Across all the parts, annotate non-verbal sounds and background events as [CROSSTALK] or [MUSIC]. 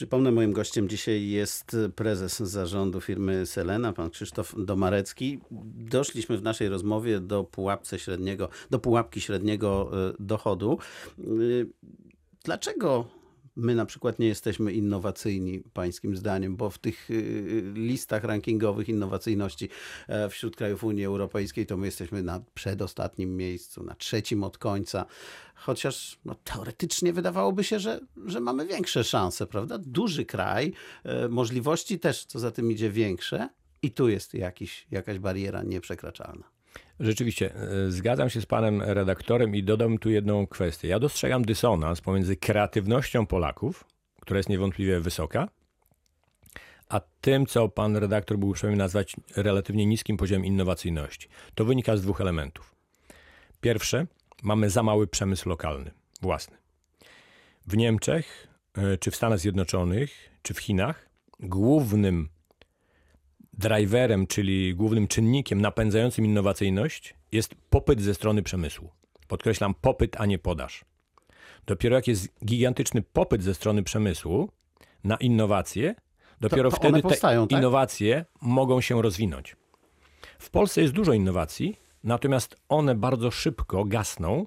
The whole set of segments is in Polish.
Przypomnę, moim gościem dzisiaj jest prezes zarządu firmy Selena, pan Krzysztof Domarecki. Doszliśmy w naszej rozmowie do pułapce średniego, do pułapki średniego e, dochodu. E, dlaczego my na przykład nie jesteśmy innowacyjni, pańskim zdaniem, bo w tych y, listach rankingowych innowacyjności e, wśród krajów Unii Europejskiej to my jesteśmy na przedostatnim miejscu, na trzecim od końca. Chociaż no, teoretycznie wydawałoby się, że, że mamy większe szanse, prawda? Duży kraj, e, możliwości też, co za tym idzie, większe, i tu jest jakiś, jakaś bariera nieprzekraczalna. Rzeczywiście, e, zgadzam się z panem redaktorem i dodam tu jedną kwestię. Ja dostrzegam dysonans pomiędzy kreatywnością Polaków, która jest niewątpliwie wysoka, a tym, co pan redaktor był uprzejmy nazwać relatywnie niskim poziomem innowacyjności. To wynika z dwóch elementów. Pierwsze, mamy za mały przemysł lokalny, własny. W Niemczech, e, czy w Stanach Zjednoczonych, czy w Chinach, głównym driverem, czyli głównym czynnikiem napędzającym innowacyjność jest popyt ze strony przemysłu. Podkreślam popyt, a nie podaż. Dopiero jak jest gigantyczny popyt ze strony przemysłu na innowacje, dopiero to, to wtedy powstają, te tak? innowacje mogą się rozwinąć. W Polsce jest dużo innowacji, natomiast one bardzo szybko gasną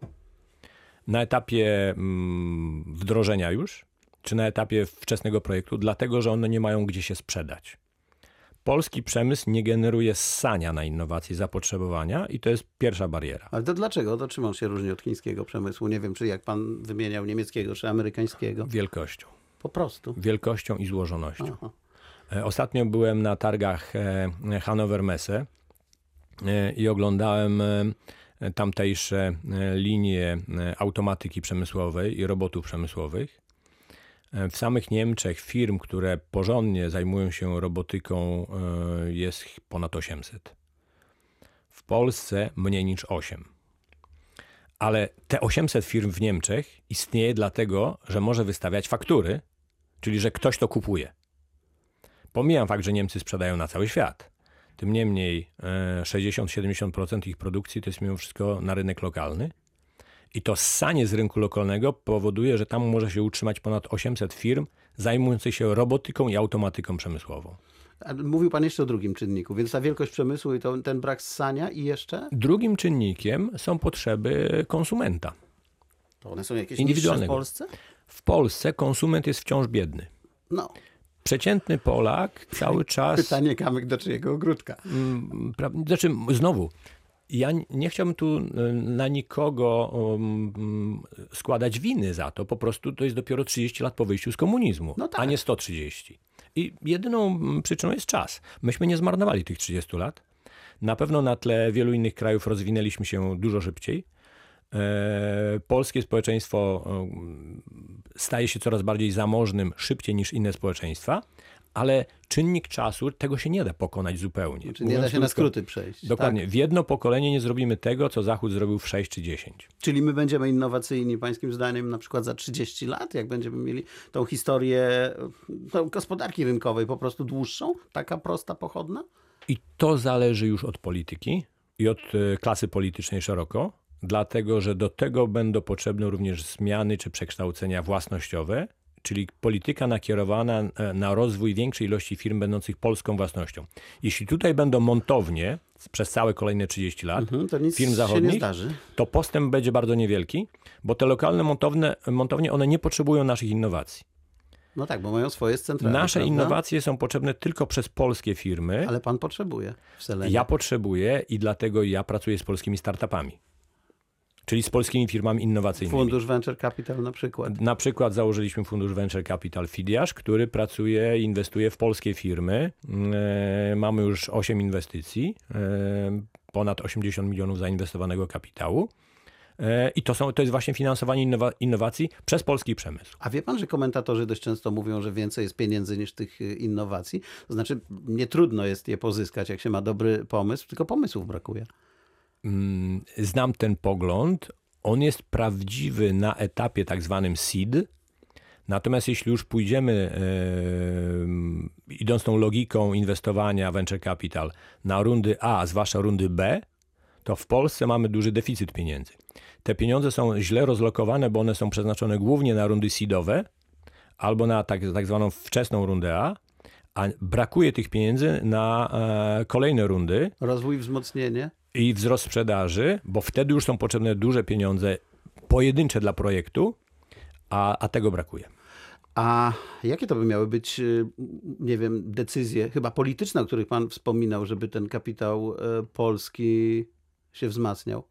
na etapie mm, wdrożenia już, czy na etapie wczesnego projektu, dlatego że one nie mają gdzie się sprzedać polski przemysł nie generuje ssania na innowacje zapotrzebowania i to jest pierwsza bariera. Ale to dlaczego? To czym on się różni od chińskiego przemysłu? Nie wiem, czy jak pan wymieniał niemieckiego, czy amerykańskiego. Wielkością. Po prostu. Wielkością i złożonością. Aha. E, ostatnio byłem na targach e, Hannover Messe e, i oglądałem tamtejsze linie automatyki przemysłowej i robotów przemysłowych. W samych Niemczech firm, które porządnie zajmują się robotyką, e, jest ponad 800. W Polsce mniej niż 8. Ale te 800 firm w Niemczech istnieje dlatego, że może wystawiać faktury, czyli że ktoś to kupuje. Pomijam fakt, że Niemcy sprzedają na cały świat. Tym niemniej 60-70% e, ich produkcji to jest mimo wszystko na rynek lokalny i to ssanie z rynku lokalnego powoduje, że tam może się utrzymać ponad 800 firm zajmujących się robotyką i automatyką przemysłową. Mówił Pan jeszcze o drugim czynniku, więc ta wielkość przemysłu i to, ten brak ssania i jeszcze? Drugim czynnikiem są potrzeby konsumenta. To one są jakieś indywidualne w Polsce? W Polsce konsument jest wciąż biedny. No. Przeciętny Polak cały [LAUGHS] czas. Pytanie kamyk do czyjego ogródka. Mm, znaczy, znowu, ja nie chciałbym tu y, na nikogo um, składać winy za to. Po prostu to jest dopiero 30 lat po wyjściu z komunizmu, no tak. a nie 130. I jedyną przyczyną jest czas. Myśmy nie zmarnowali tych 30 lat. Na pewno na tle wielu innych krajów rozwinęliśmy się dużo szybciej. E, polskie społeczeństwo staje się coraz bardziej zamożnym szybciej niż inne społeczeństwa, ale czynnik czasu, tego się nie da pokonać zupełnie. Znaczy nie da się na skróty przejść. Dokładnie. Tak? W jedno pokolenie nie zrobimy tego, co Zachód zrobił w 6 czy 10. Czyli my będziemy innowacyjni, pańskim zdaniem, na przykład za 30 lat, jak będziemy mieli tą historię tą gospodarki rynkowej po prostu dłuższą, taka prosta, pochodna? I to zależy już od polityki i od e, klasy politycznej szeroko, dlatego że do tego będą potrzebne również zmiany czy przekształcenia własnościowe, czyli polityka nakierowana e, na rozwój większej ilości firm będących polską własnością. Jeśli tutaj będą montownie przez całe kolejne 30 lat mhm, firm zachodnich, to postęp będzie bardzo niewielki, bo te lokalne montowne, montownie one nie potrzebują naszych innowacji. No tak, bo mają swoje centralne. Nasze prawda? innowacje są potrzebne tylko przez polskie firmy. Ale pan potrzebuje w Selenie. Ja potrzebuję i dlatego ja pracuję z polskimi startupami. Czyli z polskimi firmami innowacyjnymi. Fundusz Venture Capital na przykład. Na przykład założyliśmy Fundusz Venture Capital Fidiasz, który pracuje i inwestuje w polskie firmy. E, mamy już 8 inwestycji, e, ponad 80 milionów zainwestowanego kapitału. E, I to, są, to jest właśnie finansowanie innowa innowacji przez polski przemysł. A wie pan, że komentatorzy dość często mówią, że więcej jest pieniędzy niż tych innowacji? To znaczy, nie trudno jest je pozyskać, jak się ma dobry pomysł, tylko pomysłów brakuje. Mm, znam ten pogląd. On jest prawdziwy na etapie tak zwanym seed. Natomiast jeśli już pójdziemy, yy, idąc tą logiką inwestowania venture capital na rundy A, zwłaszcza rundy B, to w Polsce mamy duży deficyt pieniędzy. Te pieniądze są źle rozlokowane, bo one są przeznaczone głównie na rundy seedowe, albo na tak, tak zwaną wczesną rundę A, a brakuje tych pieniędzy na e, kolejne rundy Rozwój, wzmocnienie. I wzrost sprzedaży, bo wtedy już są potrzebne duże pieniądze pojedyncze dla projektu, a, a tego brakuje. A jakie to by miały być, y, nie wiem, decyzje, chyba polityczne, o których pan wspominał, żeby ten kapitał e, polski się wzmacniał?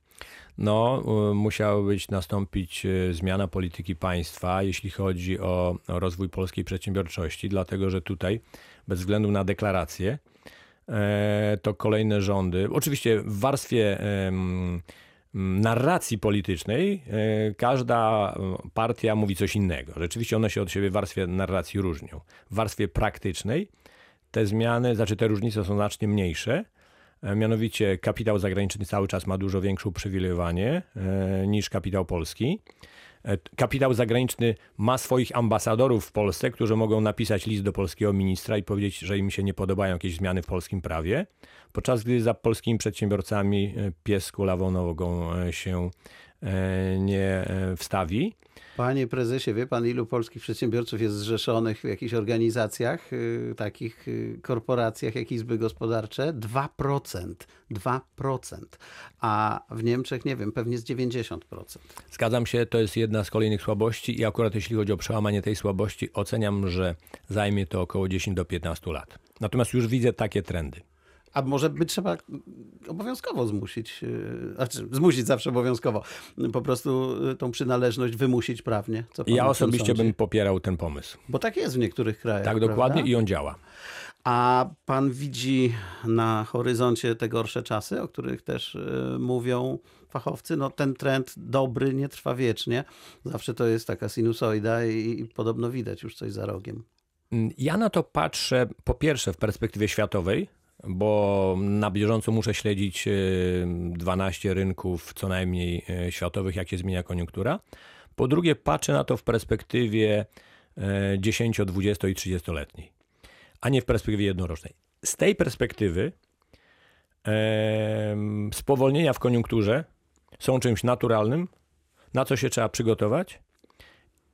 No, y, musiała być nastąpić y, zmiana polityki państwa, jeśli chodzi o, rozwój polskiej przedsiębiorczości, dlatego że tutaj, bez względu na deklaracje, to kolejne rządy, oczywiście w warstwie narracji politycznej e, każda partia mówi coś innego. Rzeczywiście one się od siebie w warstwie narracji różnią. W warstwie praktycznej te zmiany, znaczy te różnice są znacznie mniejsze. E, Mianowicie kapitał zagraniczny cały czas ma dużo większe uprzywilejowanie e, niż kapitał polski. E, Kapitał zagraniczny ma swoich ambasadorów w Polsce, którzy mogą napisać list do polskiego ministra i powiedzieć, że im się nie podobają jakieś zmiany w polskim prawie, podczas gdy za polskimi przedsiębiorcami e, pies kulawą nogą e, się nie e, wstawi. Panie prezesie, wie pan, ilu polskich przedsiębiorców jest zrzeszonych w jakichś organizacjach, y, takich y, korporacjach jak izby gospodarcze? 2%. 2%. A w Niemczech, nie wiem, pewnie z 90%. Zgadzam się, to jest jedna z kolejnych słabości i akurat jeśli chodzi o przełamanie tej słabości, oceniam, że zajmie to około 10 do 15 lat. Natomiast już widzę takie trendy. A może by trzeba obowiązkowo zmusić, y, znaczy zmusić zawsze obowiązkowo, po prostu y, tą przynależność wymusić prawnie. Ja osobiście bym popierał ten pomysł. Bo tak jest w niektórych krajach. Tak, prawda? dokładnie i on działa. A pan widzi na horyzoncie te gorsze czasy, o których też y, mówią fachowcy? No ten trend dobry nie trwa wiecznie. Zawsze to jest taka sinusoida i, i podobno widać już coś za rogiem. Mm, Ja na to patrzę po pierwsze w perspektywie światowej, bo na bieżąco muszę śledzić y, 12 rynków co najmniej y, światowych, jak się zmienia koniunktura. Po drugie, patrzę na to w perspektywie y, 10, 20 i 30-letniej, a nie w perspektywie jednorocznej. Z tej perspektywy spowolnienia w koniunkturze są czymś naturalnym, na co się trzeba przygotować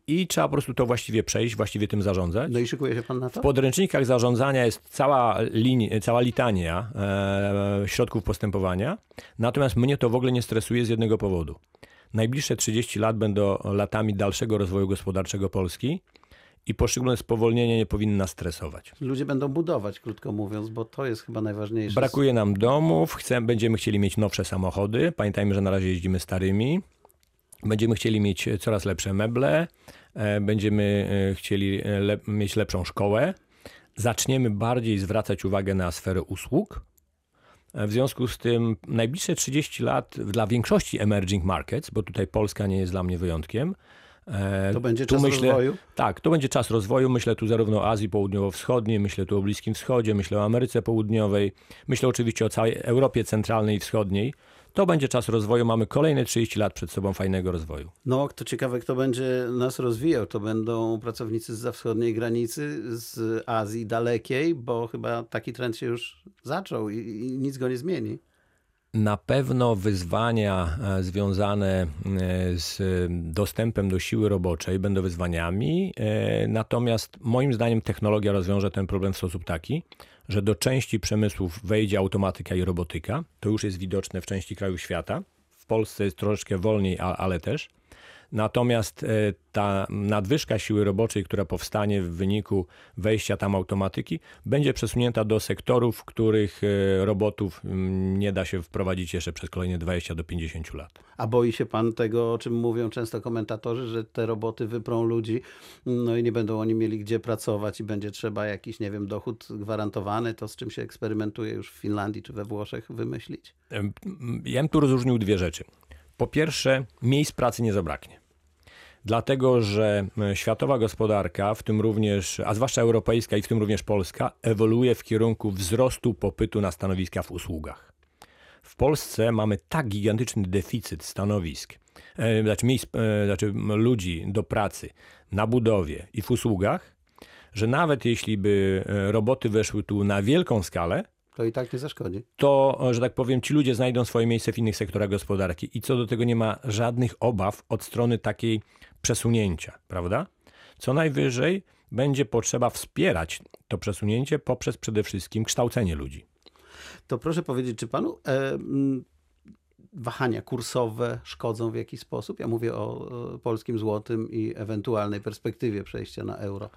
i trzeba po prostu to właściwie przejść, właściwie tym zarządzać. No i szykuje się pan na to? W podręcznikach zarządzania jest cała, linii, cała litania e, środków postępowania, natomiast mnie to w ogóle nie stresuje z jednego powodu. Najbliższe 30 lat będą latami dalszego rozwoju gospodarczego Polski i poszczególne spowolnienia nie powinny nas stresować. Ludzie będą budować, krótko mówiąc, bo to jest chyba najważniejsze. Brakuje nam domów, chcemy, będziemy chcieli mieć nowsze samochody. Pamiętajmy, że na razie jeździmy starymi. Będziemy chcieli mieć coraz lepsze meble, będziemy e, chcieli e, mieć lepszą szkołę. Zaczniemy bardziej zwracać uwagę na sferę usług. E, W związku z tym najbliższe 30 lat dla większości emerging markets, bo tutaj Polska nie jest dla mnie wyjątkiem. e, To będzie tu czas myślę- rozwoju. tak, to będzie czas rozwoju. Myślę tu zarówno o Azji Południowo-Wschodniej, myślę tu o Bliskim Wschodzie, myślę o Ameryce Południowej, myślę oczywiście o całej Europie Centralnej i Wschodniej. To będzie czas rozwoju. Mamy kolejne 30 lat przed sobą fajnego rozwoju. No, to ciekawe, kto będzie nas rozwijał. To będą pracownicy z wschodniej granicy, z Azji dalekiej, bo chyba taki trend się już zaczął i, i nic go nie zmieni. Na pewno wyzwania e, związane e, z dostępem do siły roboczej będą wyzwaniami, e, natomiast moim zdaniem technologia rozwiąże ten problem w sposób taki, że do części przemysłów wejdzie automatyka i robotyka. To już jest widoczne w części krajów świata. W Polsce jest troszeczkę wolniej, ale też. Natomiast e, ta nadwyżka siły roboczej, która powstanie w wyniku wejścia tam automatyki, będzie przesunięta do sektorów, w których e, robotów mm, nie da się wprowadzić jeszcze przez kolejne 20 do 50 lat. A boi się pan tego, o czym mówią często komentatorzy, że te roboty wyprą ludzi, no i nie będą oni mieli gdzie pracować i będzie trzeba jakiś, nie wiem, dochód gwarantowany, to z czym się eksperymentuje już w Finlandii czy we Włoszech wymyślić? Ja bym tu rozróżnił dwie rzeczy. Po pierwsze, miejsc pracy nie zabraknie. Dlatego, że e, światowa gospodarka, w tym również, a zwłaszcza europejska i w tym również polska, ewoluuje w kierunku wzrostu popytu na stanowiska w usługach. W Polsce mamy tak gigantyczny deficyt stanowisk, e, znaczy miejsc, e, znaczy ludzi do pracy na budowie i w usługach, że nawet jeśli by roboty weszły tu na wielką skalę, To i tak nie zaszkodzi. to, że tak powiem, ci ludzie znajdą swoje miejsce w innych sektorach gospodarki i co do tego nie ma żadnych obaw od strony takiej przesunięcia, prawda? Co najwyżej będzie potrzeba wspierać to przesunięcie poprzez przede wszystkim kształcenie ludzi. To proszę powiedzieć, czy panu e, wahania kursowe szkodzą w jakiś sposób? Ja mówię o, o polskim złotym i ewentualnej perspektywie przejścia na euro.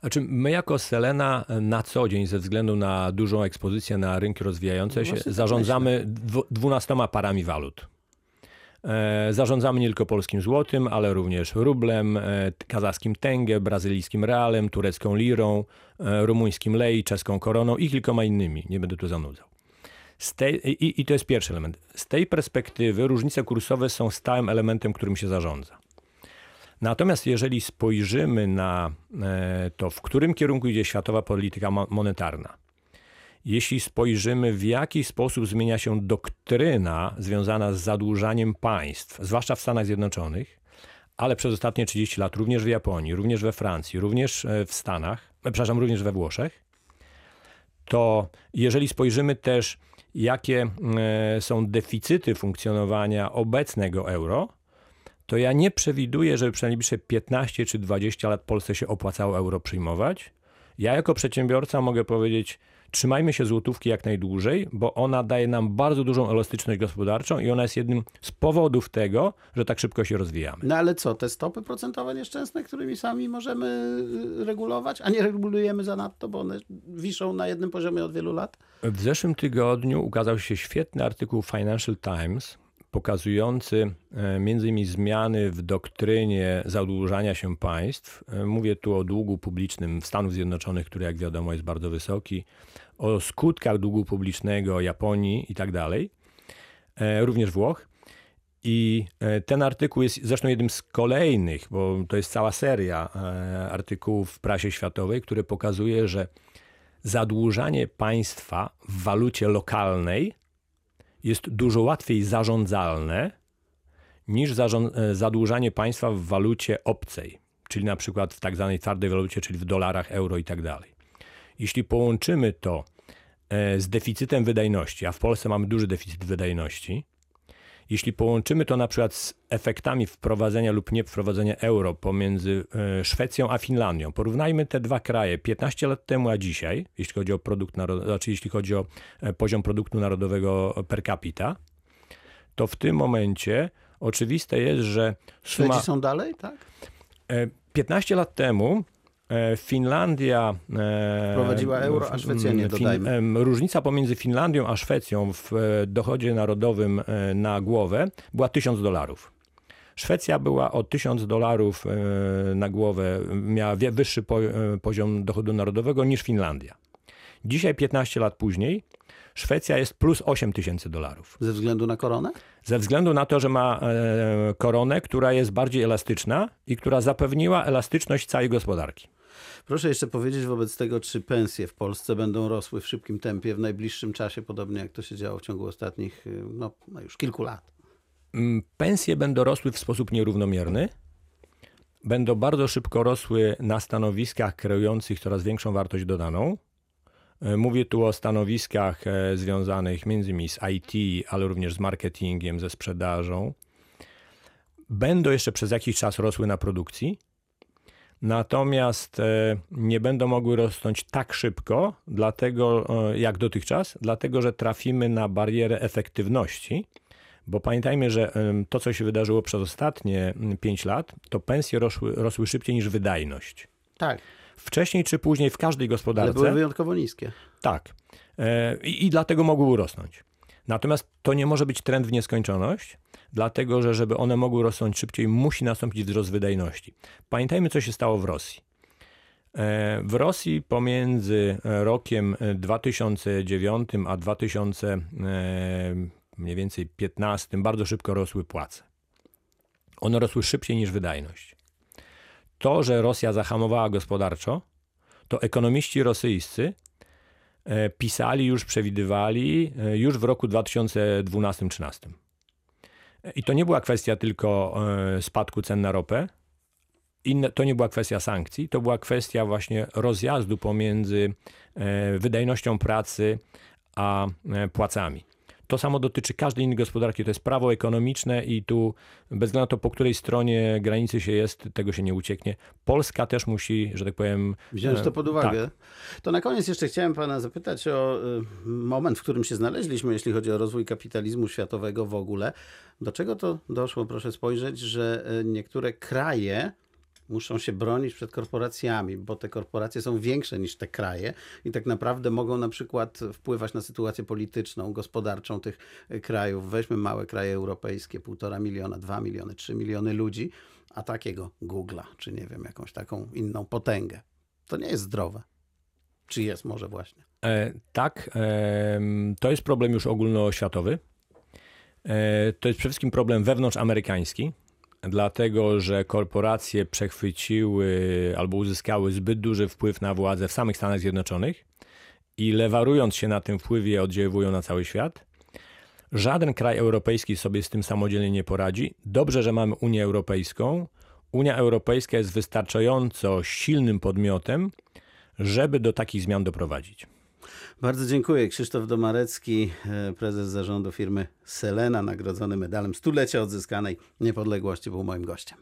Znaczy, my jako Selena na co dzień, ze względu na dużą ekspozycję na rynki rozwijające się, Właśnie tak zarządzamy dwu- dwunastoma parami walut. E, Zarządzamy nie tylko polskim złotym, ale również rublem, e, kazachskim tenge, brazylijskim realem, turecką lirą, e, rumuńskim lei, czeską koroną i kilkoma innymi. Nie będę tu zanudzał. Tej, i, I to jest pierwszy element. Z tej perspektywy różnice kursowe są stałym elementem, którym się zarządza. Natomiast jeżeli spojrzymy na to, w którym kierunku idzie światowa polityka mo- monetarna, jeśli spojrzymy, w jaki sposób zmienia się doktryna związana z zadłużaniem państw, zwłaszcza w Stanach Zjednoczonych, ale przez ostatnie 30 lat również w Japonii, również we Francji, również e, w Stanach, e, przepraszam, również we Włoszech, to jeżeli spojrzymy też, jakie e, są deficyty funkcjonowania obecnego euro, to ja nie przewiduję, żeby przez najbliższe 15 czy 20 lat Polsce się opłacało euro przyjmować. Ja jako przedsiębiorca mogę powiedzieć, trzymajmy się złotówki jak najdłużej, bo ona daje nam bardzo dużą elastyczność gospodarczą i ona jest jednym z powodów tego, że tak szybko się rozwijamy. No ale co, te stopy procentowe nieszczęsne, którymi sami możemy y, regulować, a nie regulujemy zanadto, bo one wiszą na jednym poziomie od wielu lat? W zeszłym tygodniu ukazał się świetny artykuł Financial Times pokazujący e, między innymi zmiany w doktrynie zadłużania się państw. E, Mówię tu o długu publicznym Stanów Zjednoczonych, który jak wiadomo jest bardzo wysoki, o skutkach długu publicznego Japonii i tak dalej, e, również Włoch. I ten artykuł jest zresztą jednym z kolejnych, bo to jest cała seria artykułów w prasie światowej, które pokazuje, że zadłużanie państwa w walucie lokalnej jest dużo łatwiej zarządzalne niż e, zadłużanie państwa w walucie obcej, czyli na przykład w tak zwanej twardej walucie, czyli w dolarach, euro i tak dalej. Jeśli połączymy to e, z deficytem wydajności, a w Polsce mamy duży deficyt wydajności, jeśli połączymy to na przykład z efektami wprowadzenia lub nie wprowadzenia euro pomiędzy e, Szwecją a Finlandią, porównajmy te dwa kraje 15 lat temu a dzisiaj, jeśli chodzi o produkt narod- znaczy jeśli chodzi o e, poziom produktu narodowego per capita, to w tym momencie oczywiste jest, że suma Szwedzi są dalej, tak? e, 15 lat temu e, Finlandia e, Wprowadziła euro, a Szwecja nie, dodajmy. Różnica pomiędzy Finlandią a Szwecją w e, dochodzie narodowym e, na głowę była 1000 dolarów. Szwecja była o 1000 dolarów e, na głowę, miała wyższy po, e, poziom dochodu narodowego niż Finlandia. Dzisiaj, 15 lat później, Szwecja jest plus 8 tysięcy dolarów. Ze względu na koronę? Ze względu na to, że ma e, koronę, która jest bardziej elastyczna i która zapewniła elastyczność całej gospodarki. Proszę jeszcze powiedzieć wobec tego, czy pensje w Polsce będą rosły w szybkim tempie w najbliższym czasie, podobnie jak to się działo w ciągu ostatnich, y, no, no już kilku lat. Mm, Pensje będą rosły w sposób nierównomierny. Będą bardzo szybko rosły na stanowiskach kreujących coraz większą wartość dodaną. E, Mówię tu o stanowiskach e, związanych między innymi z IT, ale również z marketingiem, ze sprzedażą. Będą jeszcze przez jakiś czas rosły na produkcji, natomiast e, nie będą mogły rosnąć tak szybko, dlatego e, jak dotychczas, dlatego że trafimy na barierę efektywności. Bo pamiętajmy, że em, to, co się wydarzyło przez ostatnie 5 lat, to pensje rosły, rosły szybciej niż wydajność. Tak, Wcześniej czy później w każdej ale gospodarce. były wyjątkowo niskie. Tak. E, I, I dlatego mogły urosnąć. Natomiast to nie może być trend w nieskończoność, dlatego że żeby one mogły rosnąć szybciej, musi nastąpić wzrost wydajności. Pamiętajmy, co się stało w Rosji. E, W Rosji pomiędzy e, rokiem e, 2009 a 2000 e, mniej więcej 15 bardzo szybko rosły płace. One rosły szybciej niż wydajność. To, że Rosja zahamowała gospodarczo, to ekonomiści rosyjscy pisali już, przewidywali e, już w roku 2012-2013. E, I to nie była kwestia tylko e, spadku cen na ropę, inne, to nie była kwestia sankcji, to była kwestia właśnie rozjazdu pomiędzy e, wydajnością pracy a e, płacami. To samo dotyczy każdej innej gospodarki. To jest prawo ekonomiczne i tu bez względu na to, po której stronie granicy się jest, tego się nie ucieknie. Polska też musi, że tak powiem... Wziąć to e, pod uwagę. Tak. To na koniec jeszcze chciałem pana zapytać o y, moment, w którym się znaleźliśmy, jeśli chodzi o rozwój kapitalizmu światowego w ogóle. Do czego to doszło, proszę spojrzeć, że y, niektóre kraje muszą się bronić przed korporacjami, bo te korporacje są większe niż te kraje i tak naprawdę mogą na przykład wpływać na sytuację polityczną, gospodarczą tych y, krajów. Weźmy małe kraje europejskie, półtora miliona, dwa miliony, trzy miliony ludzi, a takiego Google'a, czy nie wiem, jakąś taką inną potęgę. To nie jest zdrowe. Czy jest może właśnie? E, tak, e, to jest problem już ogólnoświatowy. E, to jest przede wszystkim problem wewnątrzamerykański, dlatego że korporacje przechwyciły albo uzyskały zbyt duży wpływ na władzę w samych Stanach Zjednoczonych i lewarując się na tym wpływie oddziaływują na cały świat. Żaden kraj europejski sobie z tym samodzielnie nie poradzi. Dobrze, że mamy Unię Europejską. Unia Europejska jest wystarczająco silnym podmiotem, żeby do takich zmian doprowadzić. Bardzo dziękuję. Krzysztof Domarecki, e, prezes zarządu firmy Selena, nagrodzony medalem stulecia odzyskanej niepodległości, był moim gościem.